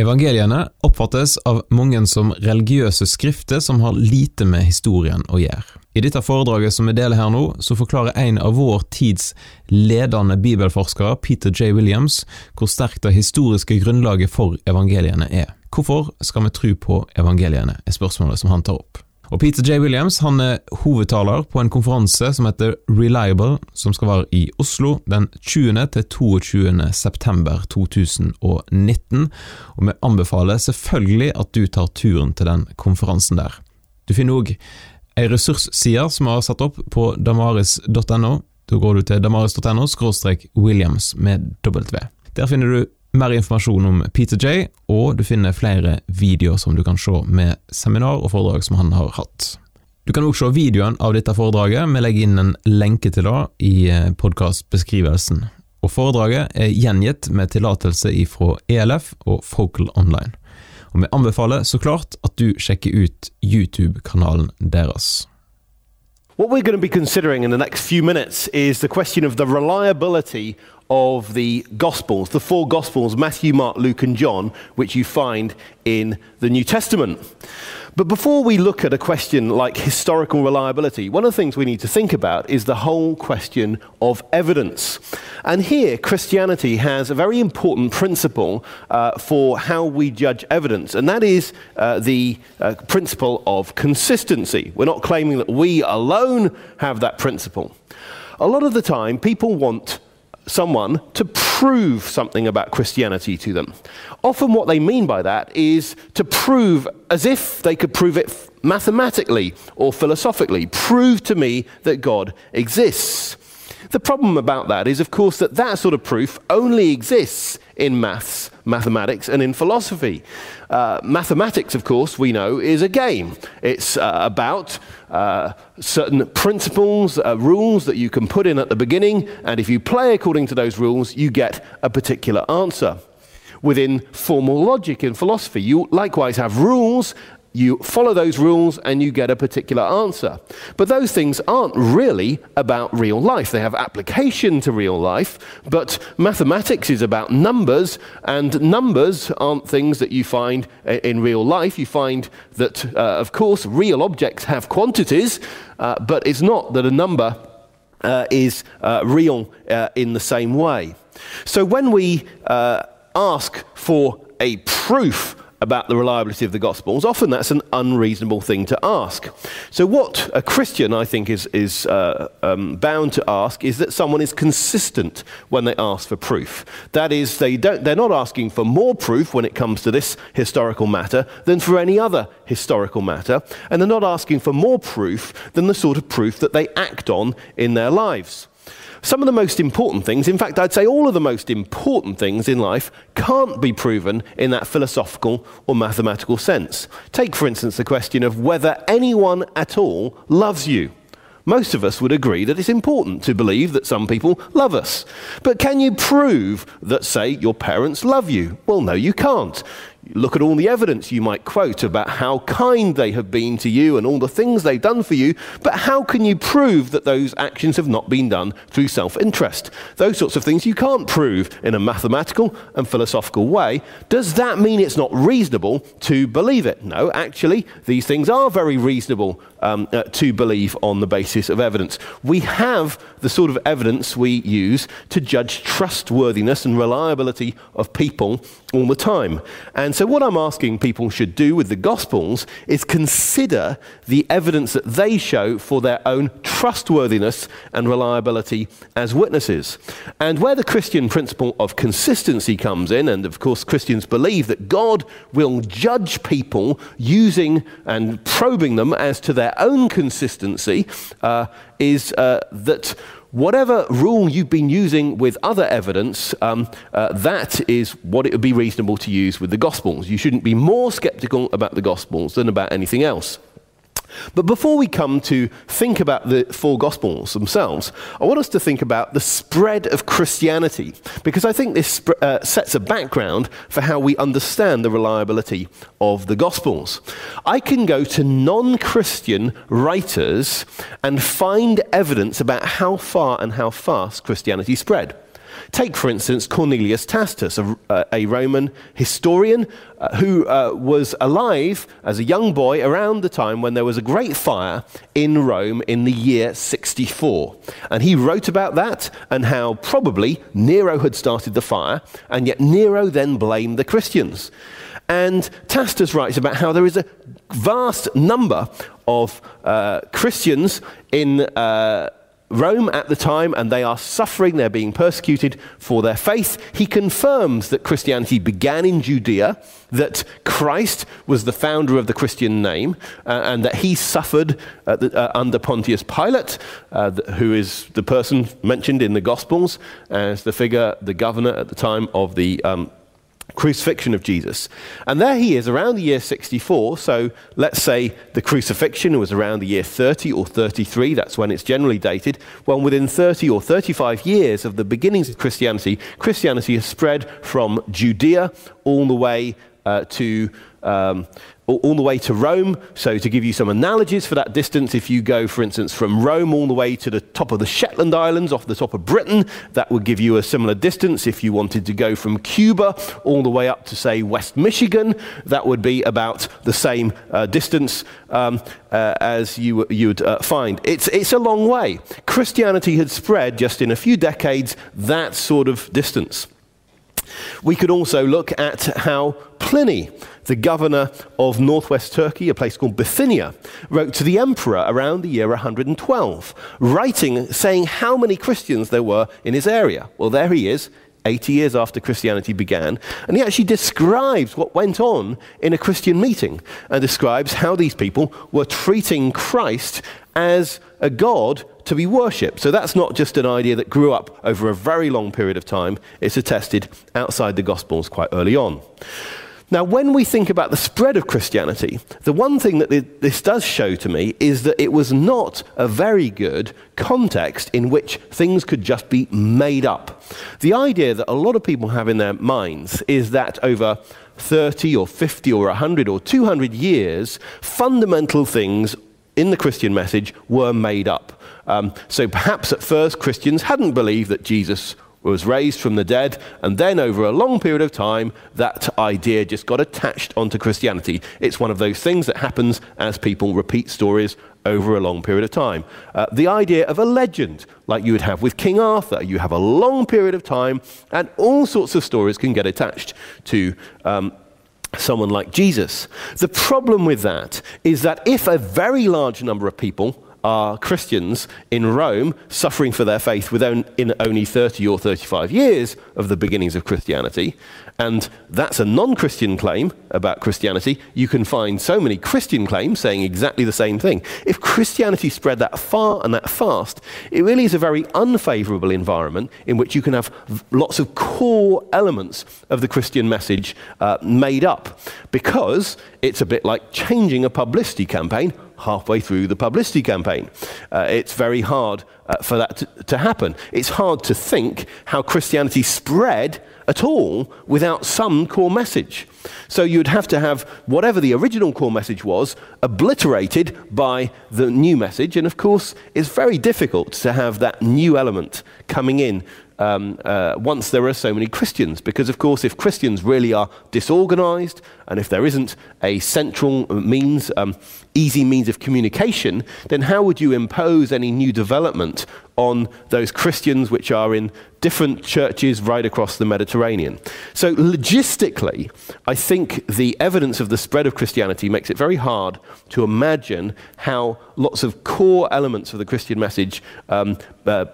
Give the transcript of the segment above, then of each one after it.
Evangeliene oppfattes av mange som religiøse skrifter som har lite med historien å gjøre. I dette foredraget som vi deler her nå, så forklarer en av vår tids ledende bibelforskere, Peter J. Williams, hvor sterkt det historiske grunnlaget for evangeliene er. Hvorfor skal vi tro på evangeliene, er spørsmålet som han tar opp. Og Peter J. Williams han er hovedtaler på en konferanse som heter Reliable, som skal være i Oslo den 20. til 22. september 2019. Og vi anbefaler selvfølgelig at du tar turen til den konferansen der. Du finner òg ei ressursside som vi har satt opp på damaris.no. Da går du til damaris.no Williams med W. Der finner du mer informasjon om Peter J, og du finner flere videoer som du kan se med seminar og foredrag som han har hatt. Du kan også se videoen av dette foredraget, vi legger inn en lenke til det i eh, podkastbeskrivelsen. Og Foredraget er gjengitt med tillatelse fra ELF og Focal Online. Og vi anbefaler så klart at du sjekker ut YouTube-kanalen deres. What we're going to be considering in the next few minutes is the question of the reliability of the Gospels, the four Gospels Matthew, Mark, Luke, and John, which you find in the New Testament. But before we look at a question like historical reliability, one of the things we need to think about is the whole question of evidence. And here, Christianity has a very important principle uh, for how we judge evidence, and that is uh, the uh, principle of consistency. We're not claiming that we alone have that principle. A lot of the time, people want someone to prove something about Christianity to them. Often, what they mean by that is to prove as if they could prove it mathematically or philosophically. Prove to me that God exists. The problem about that is, of course, that that sort of proof only exists in maths, mathematics, and in philosophy. Uh, mathematics, of course, we know, is a game. It's uh, about uh, certain principles, uh, rules that you can put in at the beginning, and if you play according to those rules, you get a particular answer. Within formal logic in philosophy, you likewise have rules you follow those rules and you get a particular answer. But those things aren't really about real life. They have application to real life, but mathematics is about numbers, and numbers aren't things that you find in real life. You find that, uh, of course, real objects have quantities, uh, but it's not that a number uh, is uh, real uh, in the same way. So when we uh, ask for a proof about the reliability of the Gospels, often that's an unreasonable thing to ask. So, what a Christian, I think, is, is uh, um, bound to ask is that someone is consistent when they ask for proof. That is, they don't, they're not asking for more proof when it comes to this historical matter than for any other historical matter, and they're not asking for more proof than the sort of proof that they act on in their lives. Some of the most important things, in fact, I'd say all of the most important things in life, can't be proven in that philosophical or mathematical sense. Take, for instance, the question of whether anyone at all loves you. Most of us would agree that it's important to believe that some people love us. But can you prove that, say, your parents love you? Well, no, you can't. Look at all the evidence you might quote about how kind they have been to you and all the things they've done for you, but how can you prove that those actions have not been done through self interest? Those sorts of things you can't prove in a mathematical and philosophical way. Does that mean it's not reasonable to believe it? No, actually, these things are very reasonable um, uh, to believe on the basis of evidence. We have the sort of evidence we use to judge trustworthiness and reliability of people all the time. And so, what I'm asking people should do with the Gospels is consider the evidence that they show for their own trustworthiness and reliability as witnesses. And where the Christian principle of consistency comes in, and of course, Christians believe that God will judge people using and probing them as to their own consistency, uh, is uh, that whatever rule you've been using with other evidence, um, uh, that is what it would be reasonable to use with the Gospels. You shouldn't be more skeptical about the Gospels than about anything else. But before we come to think about the four Gospels themselves, I want us to think about the spread of Christianity, because I think this uh, sets a background for how we understand the reliability of the Gospels. I can go to non Christian writers and find evidence about how far and how fast Christianity spread. Take, for instance, Cornelius Tacitus, a, a Roman historian uh, who uh, was alive as a young boy around the time when there was a great fire in Rome in the year 64. And he wrote about that and how probably Nero had started the fire, and yet Nero then blamed the Christians. And Tacitus writes about how there is a vast number of uh, Christians in uh, Rome at the time, and they are suffering, they're being persecuted for their faith. He confirms that Christianity began in Judea, that Christ was the founder of the Christian name, uh, and that he suffered the, uh, under Pontius Pilate, uh, who is the person mentioned in the Gospels as the figure, the governor at the time of the um, crucifixion of Jesus. And there he is around the year 64. So let's say the crucifixion was around the year 30 or 33. That's when it's generally dated. Well, within 30 or 35 years of the beginnings of Christianity, Christianity has spread from Judea all the way uh, to um, all the way to Rome. So, to give you some analogies for that distance, if you go, for instance, from Rome all the way to the top of the Shetland Islands off the top of Britain, that would give you a similar distance. If you wanted to go from Cuba all the way up to, say, West Michigan, that would be about the same uh, distance um, uh, as you, you'd uh, find. It's, it's a long way. Christianity had spread just in a few decades that sort of distance. We could also look at how Pliny, the governor of northwest Turkey, a place called Bithynia, wrote to the emperor around the year 112, writing, saying how many Christians there were in his area. Well, there he is, 80 years after Christianity began, and he actually describes what went on in a Christian meeting and describes how these people were treating Christ as a God to be worshipped. So that's not just an idea that grew up over a very long period of time, it's attested outside the Gospels quite early on. Now, when we think about the spread of Christianity, the one thing that this does show to me is that it was not a very good context in which things could just be made up. The idea that a lot of people have in their minds is that over 30 or 50 or 100 or 200 years, fundamental things in the Christian message were made up. Um, so perhaps at first Christians hadn't believed that Jesus was raised from the dead, and then over a long period of time, that idea just got attached onto Christianity. It's one of those things that happens as people repeat stories over a long period of time. Uh, the idea of a legend, like you would have with King Arthur, you have a long period of time, and all sorts of stories can get attached to um, someone like Jesus. The problem with that is that if a very large number of people are Christians in Rome suffering for their faith within in only 30 or 35 years of the beginnings of Christianity. And that's a non Christian claim about Christianity. You can find so many Christian claims saying exactly the same thing. If Christianity spread that far and that fast, it really is a very unfavorable environment in which you can have lots of core elements of the Christian message uh, made up because it's a bit like changing a publicity campaign halfway through the publicity campaign. Uh, it's very hard uh, for that to, to happen. It's hard to think how Christianity spread at all without some core message. So you'd have to have whatever the original core message was obliterated by the new message. And of course, it's very difficult to have that new element coming in um, uh, once there are so many Christians. Because, of course, if Christians really are disorganized and if there isn't a central means, um, easy means of communication, then how would you impose any new development on those Christians which are in different churches right across the Mediterranean. So, logistically, I think the evidence of the spread of Christianity makes it very hard to imagine how lots of core elements of the Christian message um, uh,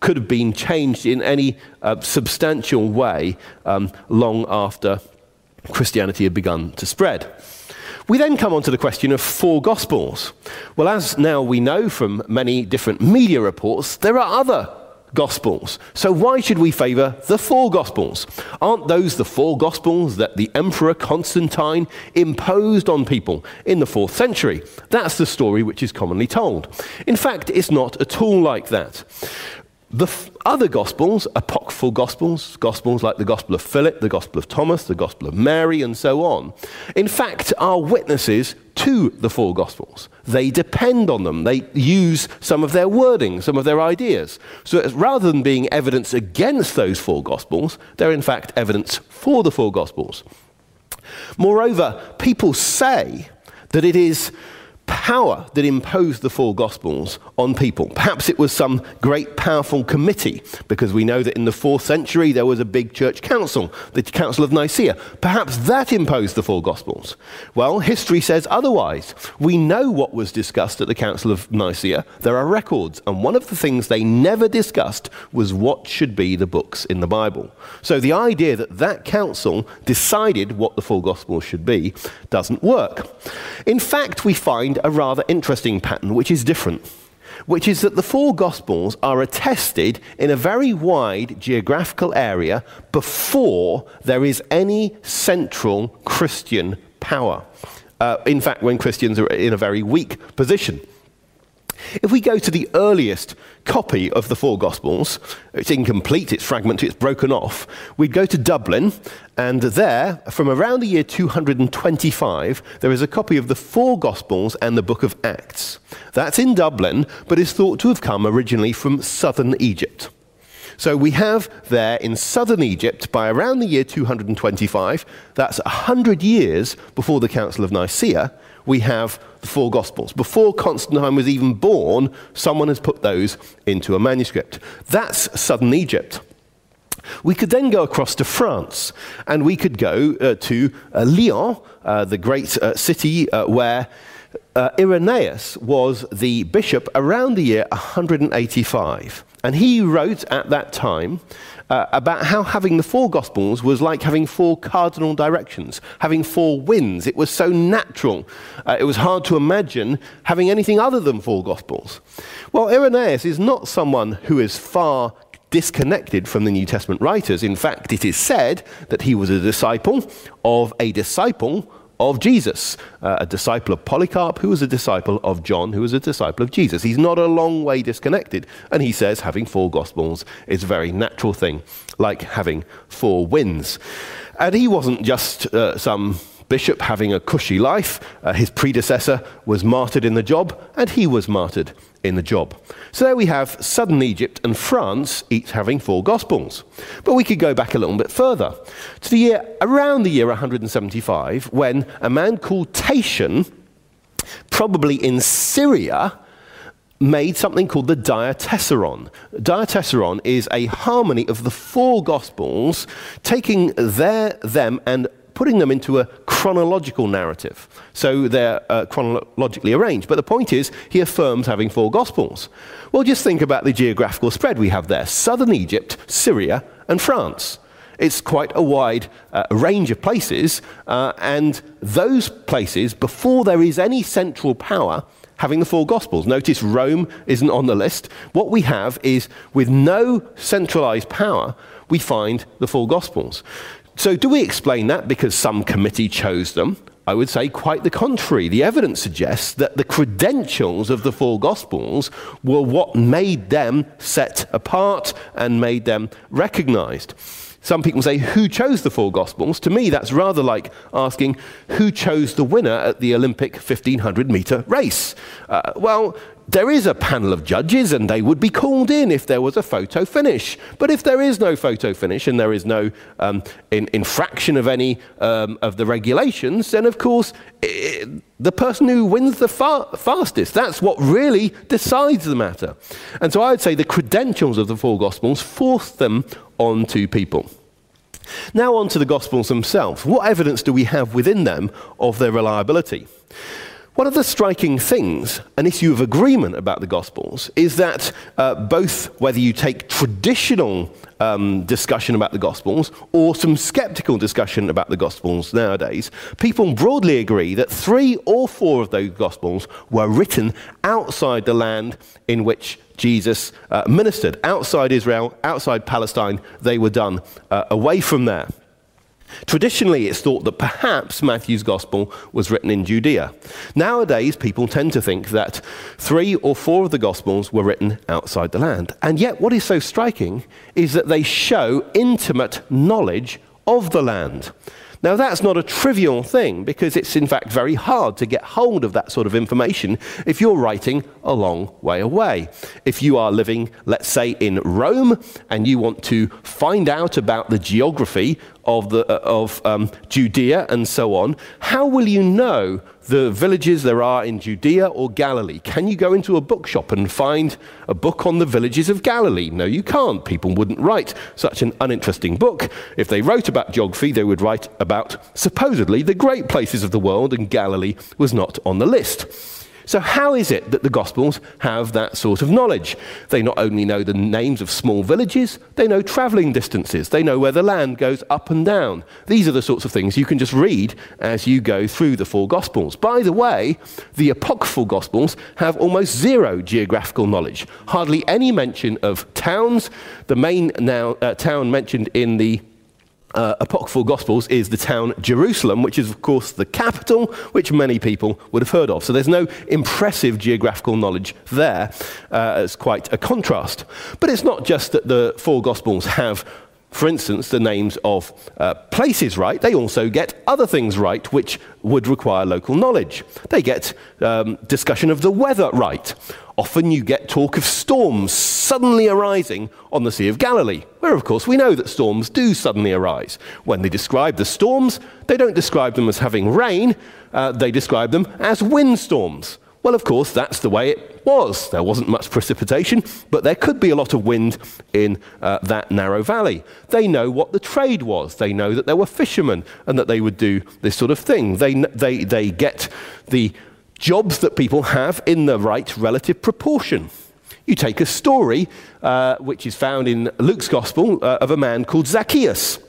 could have been changed in any uh, substantial way um, long after Christianity had begun to spread. We then come on to the question of four Gospels. Well, as now we know from many different media reports, there are other Gospels. So why should we favour the four Gospels? Aren't those the four Gospels that the Emperor Constantine imposed on people in the fourth century? That's the story which is commonly told. In fact, it's not at all like that. The f- other Gospels, apocryphal Gospels, Gospels like the Gospel of Philip, the Gospel of Thomas, the Gospel of Mary, and so on, in fact, are witnesses to the four Gospels. They depend on them. They use some of their wording, some of their ideas. So rather than being evidence against those four Gospels, they're in fact evidence for the four Gospels. Moreover, people say that it is power that imposed the four Gospels on people. Perhaps it was some great powerful committee, because we know that in the fourth century there was a big church council, the Council of Nicaea. Perhaps that imposed the four Gospels. Well, history says otherwise. We know what was discussed at the Council of Nicaea. There are records, and one of the things they never discussed was what should be the books in the Bible. So the idea that that council decided what the four Gospels should be doesn't work. In fact, we find a rather interesting pattern which is different, which is that the four Gospels are attested in a very wide geographical area before there is any central Christian power. Uh, in fact, when Christians are in a very weak position. If we go to the earliest copy of the four Gospels, it's incomplete, it's fragmented, it's broken off. We'd go to Dublin, and there, from around the year 225, there is a copy of the four Gospels and the book of Acts. That's in Dublin, but is thought to have come originally from southern Egypt. So we have there in southern Egypt, by around the year 225, that's 100 years before the Council of Nicaea, we have the four Gospels. Before Constantine was even born, someone has put those into a manuscript. That's southern Egypt. We could then go across to France, and we could go uh, to uh, Lyon, uh, the great uh, city uh, where uh, Irenaeus was the bishop around the year 185. And he wrote at that time uh, about how having the four Gospels was like having four cardinal directions, having four winds. It was so natural. Uh, it was hard to imagine having anything other than four Gospels. Well, Irenaeus is not someone who is far disconnected from the New Testament writers. In fact, it is said that he was a disciple of a disciple of Jesus, uh, a disciple of Polycarp, who was a disciple of John, who was a disciple of Jesus. He's not a long way disconnected. And he says having four gospels is a very natural thing, like having four winds. And he wasn't just uh, some bishop having a cushy life. Uh, his predecessor was martyred in the job, and he was martyred in the job. So there we have southern Egypt and France each having four gospels. But we could go back a little bit further to the year around the year 175 when a man called Tatian, probably in Syria, made something called the Diatessaron. Diatessaron is a harmony of the four gospels, taking their, them and putting them into a chronological narrative. So they're uh, chronologically arranged. But the point is, he affirms having four Gospels. Well, just think about the geographical spread we have there southern Egypt, Syria, and France. It's quite a wide uh, range of places, uh, and those places, before there is any central power, having the four Gospels. Notice Rome isn't on the list. What we have is, with no centralized power, we find the four Gospels. So, do we explain that because some committee chose them? I would say quite the contrary. The evidence suggests that the credentials of the four Gospels were what made them set apart and made them recognized. Some people say, Who chose the four Gospels? To me, that's rather like asking, Who chose the winner at the Olympic 1500 meter race? Uh, well, there is a panel of judges and they would be called in if there was a photo finish. But if there is no photo finish and there is no um, in, infraction of any um, of the regulations, then of course it, the person who wins the fa- fastest, that's what really decides the matter. And so I would say the credentials of the four Gospels force them onto people. Now, on to the Gospels themselves. What evidence do we have within them of their reliability? One of the striking things, an issue of agreement about the Gospels, is that uh, both whether you take traditional um, discussion about the Gospels or some skeptical discussion about the Gospels nowadays, people broadly agree that three or four of those Gospels were written outside the land in which Jesus uh, ministered, outside Israel, outside Palestine. They were done uh, away from there. Traditionally, it's thought that perhaps Matthew's Gospel was written in Judea. Nowadays, people tend to think that three or four of the Gospels were written outside the land. And yet, what is so striking is that they show intimate knowledge of the land. Now, that's not a trivial thing because it's in fact very hard to get hold of that sort of information if you're writing a long way away. If you are living, let's say, in Rome and you want to find out about the geography of, the, uh, of um, Judea and so on, how will you know the villages there are in Judea or Galilee? Can you go into a bookshop and find a book on the villages of Galilee? No, you can't. People wouldn't write such an uninteresting book. If they wrote about geography, they would write about supposedly the great places of the world, and Galilee was not on the list. So, how is it that the Gospels have that sort of knowledge? They not only know the names of small villages, they know travelling distances, they know where the land goes up and down. These are the sorts of things you can just read as you go through the four Gospels. By the way, the Apocryphal Gospels have almost zero geographical knowledge, hardly any mention of towns. The main now, uh, town mentioned in the uh, apocryphal Gospels is the town Jerusalem, which is, of course, the capital, which many people would have heard of. So there's no impressive geographical knowledge there. Uh, it's quite a contrast. But it's not just that the four Gospels have for instance, the names of uh, places right, they also get other things right which would require local knowledge. They get um, discussion of the weather right. Often you get talk of storms suddenly arising on the Sea of Galilee, where of course we know that storms do suddenly arise. When they describe the storms, they don't describe them as having rain, uh, they describe them as windstorms. Well, of course, that's the way it was. There wasn't much precipitation, but there could be a lot of wind in uh, that narrow valley. They know what the trade was. They know that there were fishermen and that they would do this sort of thing. They, they, they get the jobs that people have in the right relative proportion. You take a story uh, which is found in Luke's Gospel uh, of a man called Zacchaeus.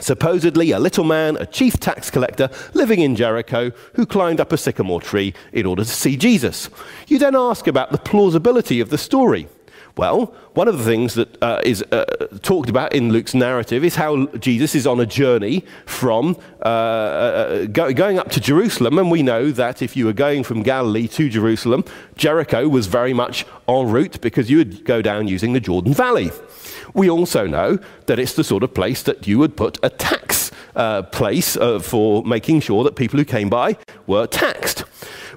Supposedly, a little man, a chief tax collector living in Jericho, who climbed up a sycamore tree in order to see Jesus. You then ask about the plausibility of the story. Well, one of the things that uh, is uh, talked about in Luke's narrative is how Jesus is on a journey from uh, uh, go, going up to Jerusalem. And we know that if you were going from Galilee to Jerusalem, Jericho was very much en route because you would go down using the Jordan Valley. We also know that it's the sort of place that you would put a tax uh, place uh, for making sure that people who came by were taxed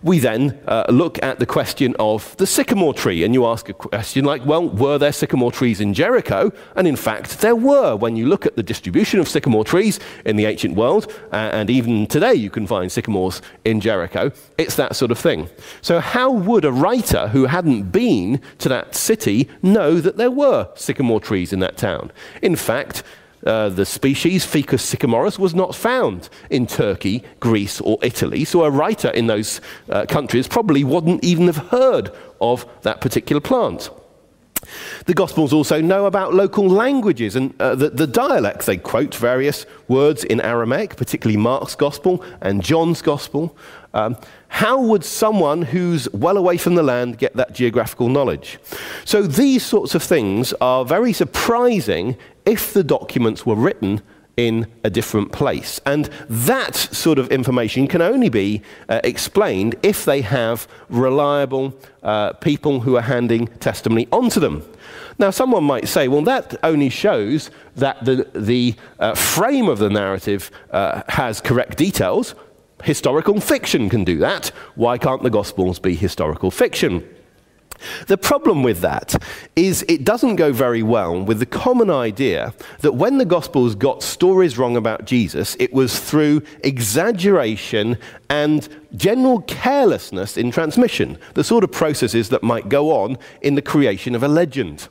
we then uh, look at the question of the sycamore tree. And you ask a question like, well, were there sycamore trees in Jericho? And in fact, there were. When you look at the distribution of sycamore trees in the ancient world, uh, and even today you can find sycamores in Jericho, it's that sort of thing. So, how would a writer who hadn't been to that city know that there were sycamore trees in that town? In fact, uh, the species Ficus sycomorus was not found in Turkey, Greece, or Italy. So a writer in those uh, countries probably wouldn't even have heard of that particular plant. The Gospels also know about local languages and uh, the, the, dialects. They quote various words in Aramaic, particularly Mark's Gospel and John's Gospel. Um, how would someone who's well away from the land get that geographical knowledge? So these sorts of things are very surprising if the documents were written in a different place. And that sort of information can only be uh, explained if they have reliable uh, people who are handing testimony onto them. Now, someone might say, well, that only shows that the, the uh, frame of the narrative uh, has correct details. Historical fiction can do that. Why can't the Gospels be historical fiction? The problem with that is it doesn't go very well with the common idea that when the Gospels got stories wrong about Jesus, it was through exaggeration and general carelessness in transmission, the sort of processes that might go on in the creation of a legend.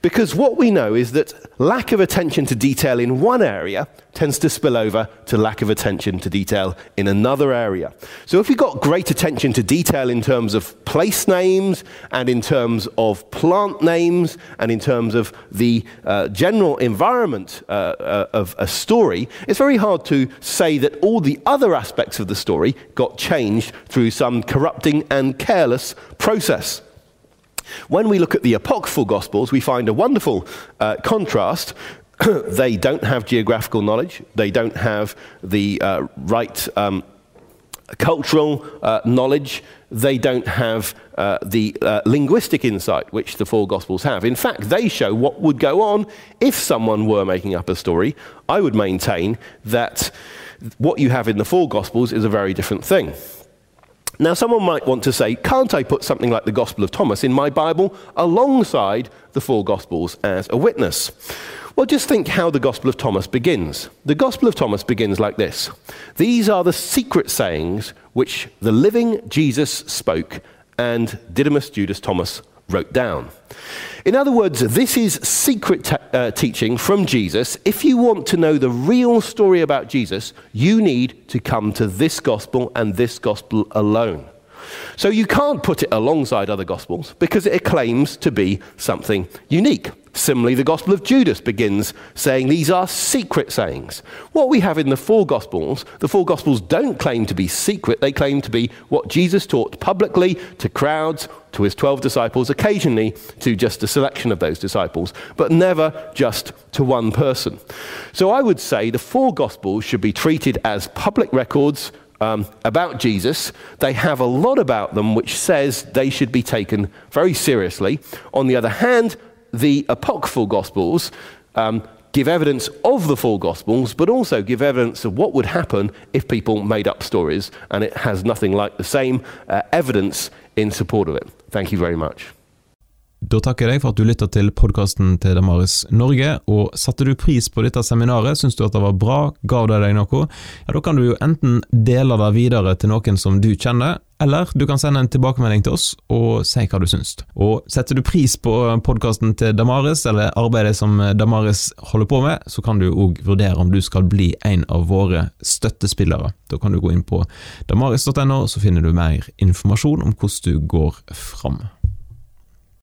Because what we know is that lack of attention to detail in one area tends to spill over to lack of attention to detail in another area. So if we've got great attention to detail in terms of place names and in terms of plant names and in terms of the uh, general environment uh, uh, of a story, it's very hard to say that all the other aspects of the story got changed through some corrupting and careless process. When we look at the apocryphal Gospels, we find a wonderful uh, contrast they don't have geographical knowledge, they don't have the uh, right um, cultural uh, knowledge, they don't have uh, the uh, linguistic insight which the four Gospels have. In fact, they show what would go on if someone were making up a story. I would maintain that what you have in the four Gospels is a very different thing. Now, someone might want to say, can't I put something like the Gospel of Thomas in my Bible alongside the four Gospels as a witness? Well, just think how the Gospel of Thomas begins. The Gospel of Thomas begins like this These are the secret sayings which the living Jesus spoke and Didymus Judas Thomas wrote down. In other words, this is secret te- uh, teaching from Jesus. If you want to know the real story about Jesus, you need to come to this gospel and this gospel alone. So you can't put it alongside other gospels because it claims to be something unique. Similarly, the Gospel of Judas begins saying these are secret sayings. What we have in the four Gospels, the four Gospels don't claim to be secret, they claim to be what Jesus taught publicly to crowds, to his 12 disciples, occasionally to just a selection of those disciples, but never just to one person. So I would say the four Gospels should be treated as public records um, about Jesus. They have a lot about them which says they should be taken very seriously. On the other hand, the apocryphal Gospels um, give evidence of the four Gospels, but also give evidence of what would happen if people made up stories, and it has nothing like the same uh, evidence in support of it. Thank you very much. Da takker jeg deg for at du lytta til podkasten til Damaris Norge, og satte du pris på dette seminaret, syns du at det var bra, ga det deg noe, ja da kan du jo enten dele det videre til noen som du kjenner, eller du kan sende en tilbakemelding til oss og si hva du syns. Og setter du pris på podkasten til Damaris, eller arbeidet som Damaris holder på med, så kan du òg vurdere om du skal bli en av våre støttespillere. Da kan du gå inn på damaris.no, så finner du mer informasjon om hvordan du går fram.